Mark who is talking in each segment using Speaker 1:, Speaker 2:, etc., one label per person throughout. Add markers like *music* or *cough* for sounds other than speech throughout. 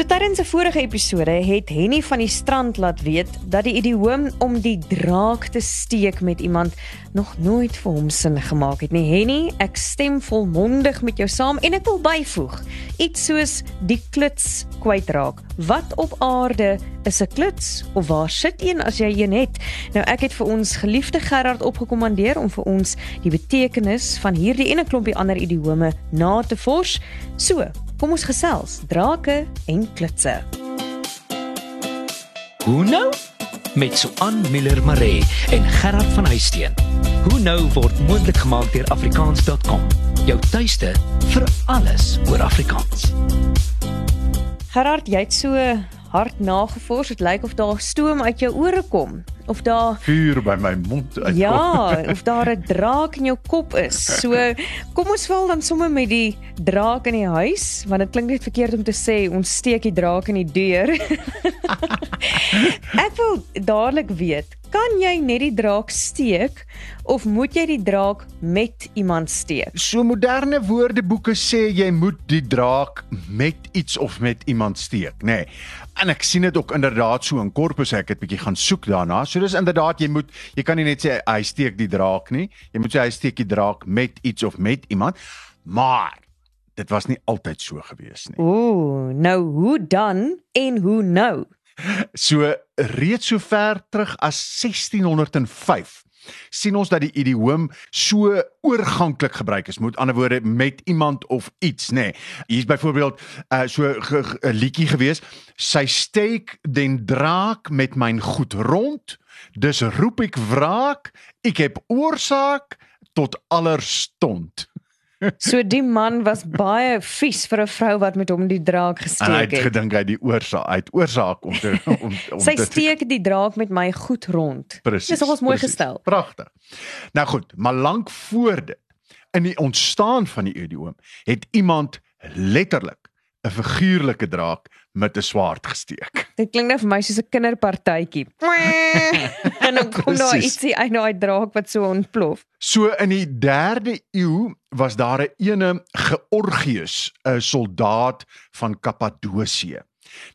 Speaker 1: So tydens 'n vorige episode het Henny van die strand laat weet dat die idioom om die draak te steek met iemand nog nooit vir hom sin gemaak het nie. Henny, ek stem volmondig met jou saam en ek wil byvoeg, iets soos die kluts kwytraak. Wat op aarde is 'n kluts of waar sit een as jy een het? Nou ek het vir ons geliefde Gerard opgekommandeer om vir ons die betekenis van hierdie en 'n klompie ander idiome na te vors. So, Kom ons gesels drake en klitse.
Speaker 2: Hoe nou? Met Suan Miller Maree en Gerard van Huisteen. Hoe nou word moontlik gemaak deur afrikaans.com. Jou tuiste vir alles oor Afrikaans.
Speaker 1: Gerard, jy't so hard nagevors, dit lyk of daar stoom uit jou ore kom of daar
Speaker 3: vuur by my mond uitkom.
Speaker 1: Ja, *laughs* of daar 'n draak in jou kop is. So kom ons val dan sommer met die draak in die huis, want dit klink net verkeerd om te sê ons steek die draak in die deur. *laughs* Ek wil dadelik weet, kan jy net die draak steek of moet jy die draak met iemand steek?
Speaker 3: So moderne woordeboeke sê jy moet die draak met iets of met iemand steek, nê. Nee. En ek sien dit ook inderdaad so in korpus ek het bietjie gaan soek daarna. So dis inderdaad jy moet jy kan nie net sê hy steek die draak nie. Jy moet sê hy steek die draak met iets of met iemand. Maar dit was nie altyd so gewees nie.
Speaker 1: Ooh, nou hoe dan en hoe nou?
Speaker 3: So reeds so ver terug as 1605 sien ons dat die idioom so oorganklik gebruik is met ander woorde met iemand of iets nê nee. hier's byvoorbeeld uh, so 'n liedjie gewees sy steek den draak met myn goed rond dus roep ek wraak ek heb oorsaak tot aller stond
Speaker 1: So die man was baie vies vir 'n vrou wat met hom die draak gesteek het.
Speaker 3: Hy het gedink hy die oorsaak, het oorsaak om te om
Speaker 1: om *laughs* Sy steek die draak met my goed rond.
Speaker 3: Precies,
Speaker 1: Dis nogals mooi precies, gestel.
Speaker 3: Pragtig. Nou goed, maar lank voor dit in die ontstaan van die idioom het iemand letterlik 'n figuurlike draak met 'n swaard gesteek. *laughs*
Speaker 1: Dit klink net vir my soos 'n kinderpartytjie. *laughs* en dan kom daar ietsie uit daai draak wat so ontplof.
Speaker 3: So in die 3de eeu was daar 'n ene Georgius, 'n soldaat van Kappadosie.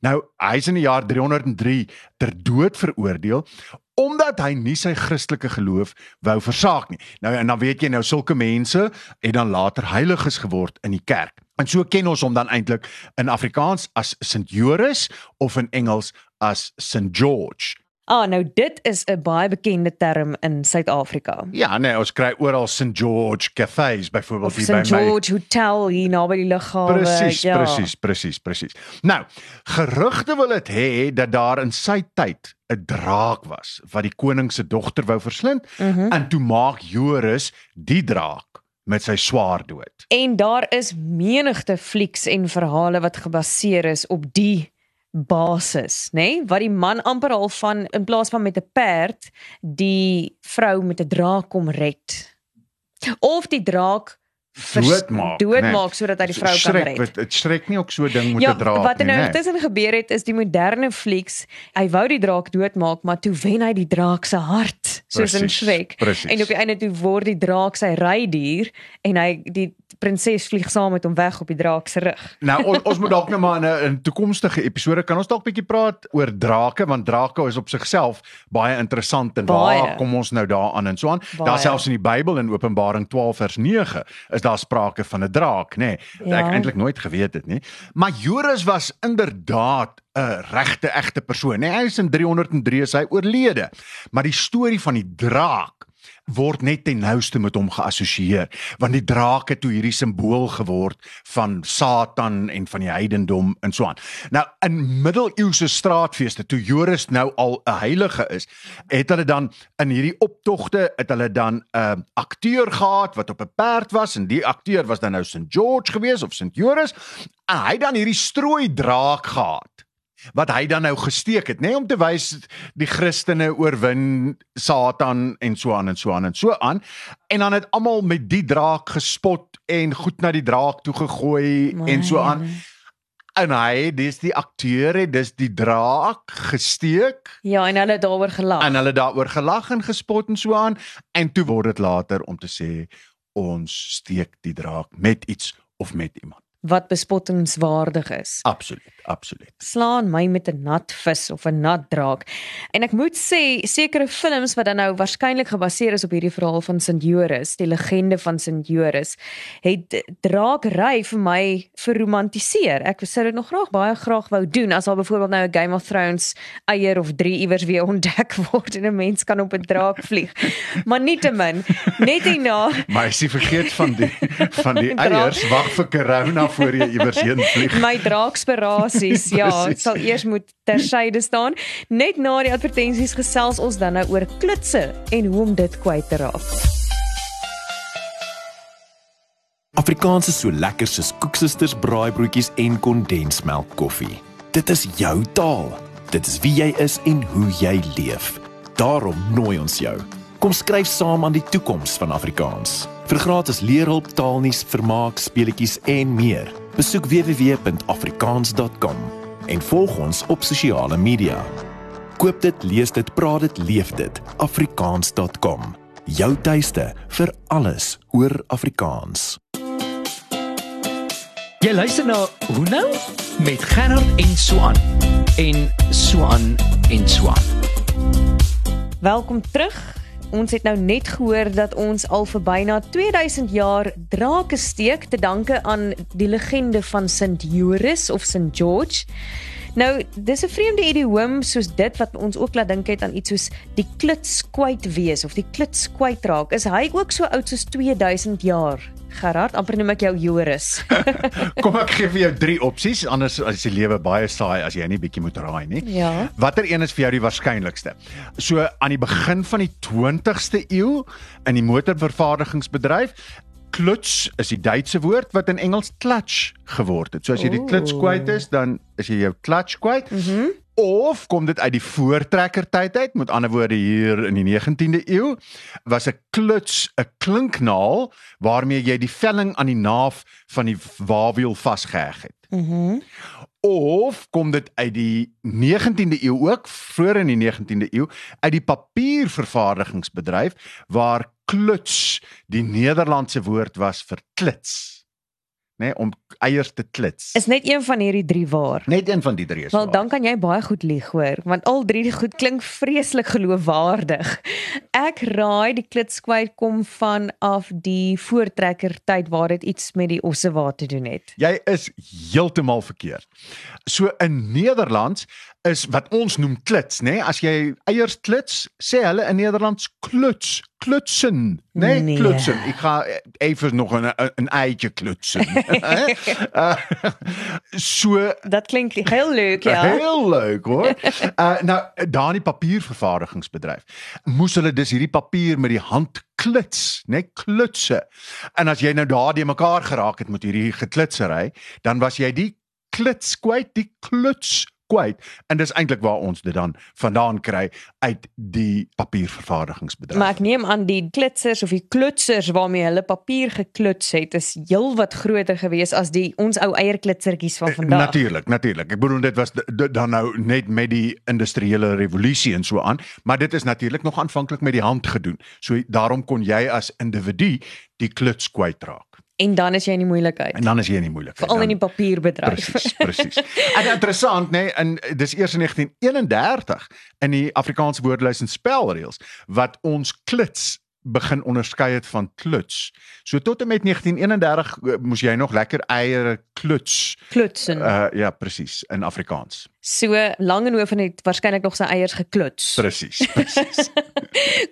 Speaker 3: Nou, hy's in die jaar 303 ter dood veroordeel omdat hy nie sy Christelike geloof wou versaak nie. Nou en dan weet jy nou sulke mense het dan later heiliges geword in die kerk. En so ken ons hom dan eintlik in Afrikaans as Sint Joris of in Engels as St George.
Speaker 1: Ah, nou dit is 'n baie bekende term in Suid-Afrika.
Speaker 3: Ja, nee, ons kry oral St George cafés byvoorbeeld
Speaker 1: hier by my. St George Hotel hier naby die lughawe.
Speaker 3: Presies, ja. presies, presies, presies. Nou, gerugte wil dit hê dat daar in sy tyd 'n draak was wat die koning se dogter wou verslind mm -hmm. en toe maak Joris die draak met sy swaard dood.
Speaker 1: En daar is menigte flieks en verhale wat gebaseer is op die basis, nê? Nee? Wat die man amper al van in plaas van met 'n perd die vrou met 'n draak kom red. Of die draak
Speaker 3: doodmaak
Speaker 1: doodmaak nee. sodat hy die vrou
Speaker 3: schrik,
Speaker 1: kan red.
Speaker 3: Dit schrik nie ook so ding met 'n ja, draak
Speaker 1: nie. Wat er nou
Speaker 3: nee.
Speaker 1: intussen gebeur het is die moderne flieks, hy wou die draak doodmaak, maar toe wen hy die draak se hart, soos in Shrek. En op die einde toe word die draak sy rydier en hy die prinses vlieg saam met hom weg op die draak se rug.
Speaker 3: Nou ons, *laughs* ons moet dalk nou maar in 'n toekomstige episode kan ons dalk bietjie praat oor drake want drake is op sigself baie interessant en baie. waar kom ons nou daaraan en so aan. Daar selfs in die Bybel in Openbaring 12 vers 9 is daar sprake van 'n draak, nê. Nee, ja. Ek eintlik nooit geweet het nie. Maar Joris was inderdaad 'n regte egte persoon. Nee, hy is in 303 is hy oorlede. Maar die storie van die draak word net ten nouste met hom geassosieer want die draak het toe hierdie simbool geword van Satan en van die heidendom en so aan. Nou in middeleeuse straatfeeste toe Joris nou al 'n heilige is, het hulle dan in hierdie optogte het hulle dan 'n uh, akteur gehad wat op 'n perd was en die akteur was dan nou St George gewees of St Joris en hy dan hierdie strooi draak gehad wat hy dan nou gesteek het, nê, nee, om te wys die Christene oorwin Satan en so aan en so aan en so aan. En dan het almal met die draak gespot en goed na die draak toe gegooi My en so aan. En hy, dis die akteur, dis die draak gesteek.
Speaker 1: Ja, en hulle daaroor gelag.
Speaker 3: En hulle daaroor gelag en gespot en so aan. En toe word dit later om te sê ons steek die draak met iets of met iemand.
Speaker 1: Wat bespottingswaardig is.
Speaker 3: Absoluut, absoluut.
Speaker 1: Slaan my met 'n nat vis of 'n nat draak. En ek moet sê sekere films wat dan nou waarskynlik gebaseer is op hierdie verhaal van Sint Joris, die legende van Sint Joris, het draakry vir my verromantiseer. Ek sou dit nog graag baie graag wou doen as al byvoorbeeld nou 'n Game of Thrones eier of 3 iewers weer ontdek *laughs* word en 'n mens kan op 'n draak vlieg. Maar nietemin, net hierna. *laughs*
Speaker 3: Maar as jy vergeet van die van die *laughs* eiers, wag vir corona voor jy iewers heen vlieg. *laughs*
Speaker 1: My draakspirasies, ja, *laughs* sal eers moet tersyde staan. Net na die advertensies gesels ons dan nou oor klitse en hoe om dit kwyt te raak.
Speaker 4: Afrikaans is so lekker soos koeksisters, braaibroodjies en kondensmelk koffie. Dit is jou taal. Dit is wie jy is en hoe jy leef. Daarom nooi ons jou. Kom skryf saam aan die toekoms van Afrikaans. Vir gratis leerhulp, taalnuus, vermaak, speletjies en meer. Besoek www.afrikaans.com en volg ons op sosiale media. Koop dit, lees dit, praat dit, leef dit. afrikaans.com. Jou tuiste vir alles oor Afrikaans.
Speaker 2: Jy luister na Hoe nou met Gerard en Swan en Swan en Swan.
Speaker 1: Welkom terug. Ons het nou net gehoor dat ons al vir byna 2000 jaar drake steek te danke aan die legende van Sint Joris of Sint George. Nou, dis 'n vreemde idioom soos dit wat ons ook laat dink het aan iets soos die klits kwyt wees of die klits kwyt raak. Is hy ook so oud soos 2000 jaar? Gerard, amper noem ek jou Joris. *laughs*
Speaker 3: Kom ek gee vir jou drie opsies, anders is die lewe baie saai as jy nie bietjie moet raai nie.
Speaker 1: Ja.
Speaker 3: Watter een is vir jou die waarskynlikste? So aan die begin van die 20ste eeu in die motorvervaardigingsbedryf Klutz is die Duitse woord wat in Engels clutch geword het. So as jy die klits kwyt is, dan is jy jou clutch kwyt.
Speaker 1: Mhm.
Speaker 3: Of kom dit uit die voortrekker tyd uit? Met ander woorde hier in die 19de eeu was 'n kluts 'n klinknaal waarmee jy die velling aan die naaf van die wawiel vasgeheg het.
Speaker 1: Mhm.
Speaker 3: Of kom dit uit die 19de eeu ook, vroeër in die 19de eeu, uit die papiervervaardigingsbedryf waar kluts die Nederlandse woord was vir klits. Nê, nee, om eiers te klits.
Speaker 1: Is net een van hierdie drie waar?
Speaker 3: Net een van die drie is.
Speaker 1: Wel
Speaker 3: waar.
Speaker 1: dan kan jy baie goed lieg hoor, want al drie goed klink vreeslik geloofwaardig. Ek raai die klitskwyt kom van af die voortrekker tyd waar dit iets met die ossewaar te doen het.
Speaker 3: Jy is heeltemal verkeerd. So in Nederlands is wat ons noem klits, nê? Nee? As jy eiers klits, sê hulle in Nederlands kluts, klutsen? Nee?
Speaker 1: Nee.
Speaker 3: Klutsen. Ek gaan even nog 'n 'n- 'n eitjie klutsen. *laughs* uh, so
Speaker 1: Dat klink heel leuk ja.
Speaker 3: Heel leuk hoor. Uh nou daar in die papiervervaardigingsbedryf moes hulle dus hierdie papier met die hand klits, net klutse. En as jy nou daardie mekaar geraak het met hierdie geklitsery, dan was jy die klits kwyt, die kluts kwyt. En dis eintlik waar ons dit dan vandaan kry uit die papiervervaardigingsbedryf.
Speaker 1: Maar ek neem aan die klitsers of die klutsers waarmee hulle papier gekluts het is heelwat groter gewees as die ons ou eierklitsertjies van vandag.
Speaker 3: Natuurlik, natuurlik. Ek bedoel dit was dan nou net met die industriële revolusie en so aan, maar dit is natuurlik nog aanvanklik met die hand gedoen. So daarom kon jy as individu die kluts kwytraak.
Speaker 1: En dan is jy in die moeilikheid.
Speaker 3: En dan is jy in die moeilikheid.
Speaker 1: Veral in die papierbedryf.
Speaker 3: Presies, presies. En interessant, nê, nee, en dis eers in 1931 in die Afrikaanse woordelys en spelreëls wat ons klits begin onderskei het van kluts. So tot en met 1931 eh, moes jy nog lekker eiere kluts.
Speaker 1: Klutsen.
Speaker 3: Uh ja, presies, in Afrikaans.
Speaker 1: So Langehoven het waarskynlik nog sy eiers gekluts.
Speaker 3: Presies, *laughs* presies.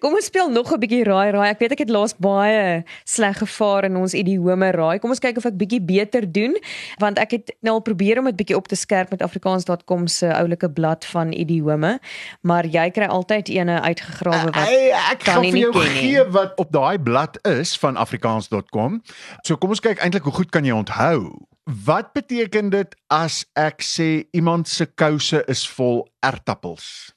Speaker 1: Kom ons speel nog 'n bietjie raai raai. Ek weet ek het laas baie sleg gevaar in ons idiome raai. Kom ons kyk of ek bietjie beter doen want ek het nou al probeer om dit bietjie op te skerp met afrikaans.com se oulike blad van idiome, maar jy kry altyd ene uitgegrawe wat
Speaker 3: Hey, ek
Speaker 1: kan
Speaker 3: gaan
Speaker 1: nie
Speaker 3: vir jou
Speaker 1: ken nie.
Speaker 3: gee wat op daai blad is van afrikaans.com. So kom ons kyk eintlik hoe goed kan jy onthou. Wat beteken dit as ek sê iemand se kouse is vol ertappels?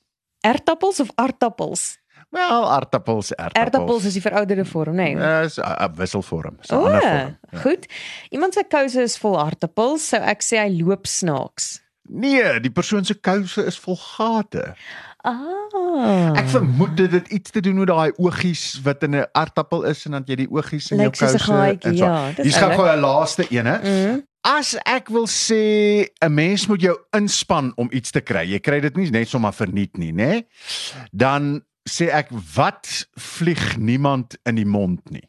Speaker 1: Ertappels of aartappels?
Speaker 3: Wel, aartappels, ertappels.
Speaker 1: Ertappels is die verouderde vorm, nee.
Speaker 3: Dis 'n wisselvorm, so 'n ander vorm. Ja.
Speaker 1: goed. Iemand se kouse is vol aartappels, sou ek sê hy loop snaaks.
Speaker 3: Nee, die persoon se kouse is vol gate.
Speaker 1: Ah.
Speaker 3: Ek vermoed dit het iets te doen met daai oogies wat in 'n aartappel is en dan jy die oogies in
Speaker 1: Lyk
Speaker 3: jou kouse en so.
Speaker 1: ja, dis
Speaker 3: Hier's gou
Speaker 1: oulik.
Speaker 3: gou 'n laaste ene.
Speaker 1: Mm.
Speaker 3: As ek wil sê 'n mens moet jou inspann om iets te kry. Jy kry dit nie net sommer verniet nie, né? Dan sê ek wat vlieg niemand in die mond nie.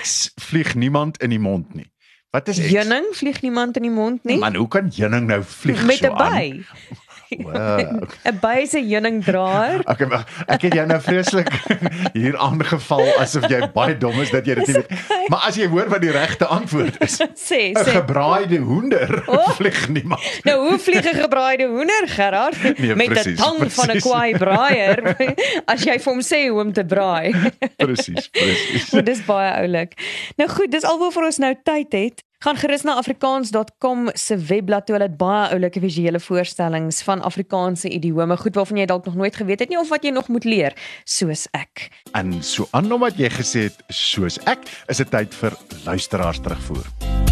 Speaker 3: X vlieg niemand in die mond nie. Wat is X?
Speaker 1: Heuning vlieg niemand in die mond nie.
Speaker 3: Man, hoe kan heuning nou vlieg
Speaker 1: Met
Speaker 3: so
Speaker 1: 'n by.
Speaker 3: Wow. *laughs*
Speaker 1: 'n By se heuningdraer.
Speaker 3: Okay, maar ek het jou nou vreeslik *laughs* hier aangeval asof jy baie dom is dat jy dit nie weet. Maar as jy hoor wat die regte antwoord is, *laughs*
Speaker 1: Sê,
Speaker 3: 'n
Speaker 1: sê.
Speaker 3: gebraaide hoender
Speaker 1: Oh.
Speaker 3: vlieg niemand.
Speaker 1: Nou hoe vlieg 'n gebraaide hoender, Gerard?
Speaker 3: Nee,
Speaker 1: Met 'n
Speaker 3: precies,
Speaker 1: tang van 'n
Speaker 3: precies.
Speaker 1: kwaai braaier. As jy vir hom sê hoe om te braai.
Speaker 3: Presies, presies.
Speaker 1: Maar dis baie oulik. Nou goed, dis alwaar ons nou tyd het. Gaan gerus na afrikaans.com se webblad toe. Hulle het baie oulike visuele voorstellings van Afrikaanse idiome, goed waarvan jy dalk nog nooit geweet het nie of wat jy nog moet leer, soos ek.
Speaker 3: En so aan omdat jy gesê het soos ek, is dit tyd vir luisteraars terugvoer.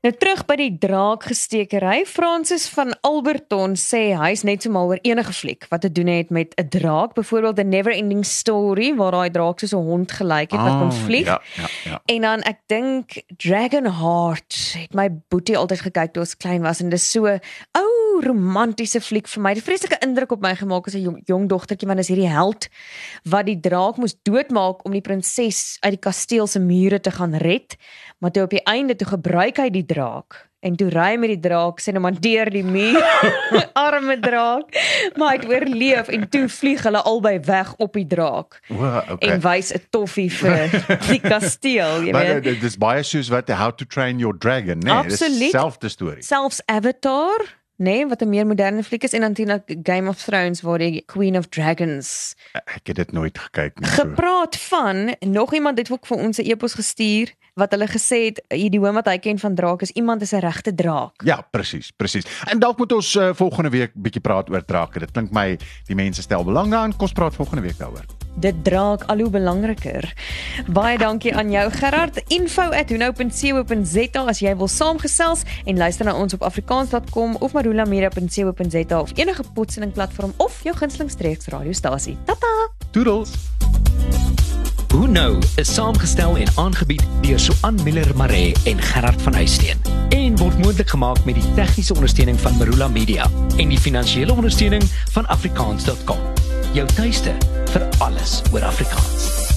Speaker 1: Nou terug by die draakgestekery. Francis van Alberton sê hy's net so mal oor enige fliek wat te doen het met 'n draak, byvoorbeeld The Never Ending Story waar daai draak soos 'n hond gelyk het wat kon vlieg.
Speaker 3: Ja, ja, ja.
Speaker 1: En dan ek dink Dragonheart het my boetie altyd gekyk toe ons klein was en dis so ou romantiese fliek vir my. Dit vreeslike indruk op my gemaak as 'n jong, jong dogtertjie want is hierdie held wat die draak moes doodmaak om die prinses uit die kasteel se mure te gaan red. Maar toe op die einde toe gebruik hy die draak en toe ry hy met die draak sê nou maar deur die muur. *laughs* Arme draak. Maar hy het oorleef en toe vlieg hulle albei weg op die draak
Speaker 3: O, okay.
Speaker 1: en wys 'n toffie vir die *laughs* kasteel, jy
Speaker 3: Maar
Speaker 1: weet.
Speaker 3: dit is baie soos wat How to Train Your Dragon? Nee,
Speaker 1: Absoluut.
Speaker 3: selfde storie.
Speaker 1: Selfs Avatar, nê, nee, wat 'n meer moderne fliek is en natuurlik Game of Thrones waar die Queen of Dragons.
Speaker 3: Ek het dit nooit gekyk nie. so.
Speaker 1: Gepraat van nog iemand het ook vir ons 'n e-pos gestuur wat hulle gesê het hierdie hoom wat hy ken van draak is iemand is 'n regte draak.
Speaker 3: Ja, presies, presies. En dalk moet ons uh, volgende week bietjie praat oor drake. Dit klink my die mense stel belang daarin. Kom ons praat volgende week daaroor.
Speaker 1: Dit draak al hoe belangriker. Baie dankie aan jou Gerard. info@hunou.co.za as jy wil saamgesels en luister na ons op afrikaans.com of marulamedia.co.za of enige potsening platform of jou gunsteling streeksradiostasie. Tata.
Speaker 3: Toedels.
Speaker 2: Hoe nou is saamgestel en aangebied deur Suan Miller Maree en Gerard van Huisteen en word moontlik gemaak met die tegniese ondersteuning van Marula Media en die finansiële ondersteuning van afrikaans.com. Jou tuiste vir alles oor Afrikaans.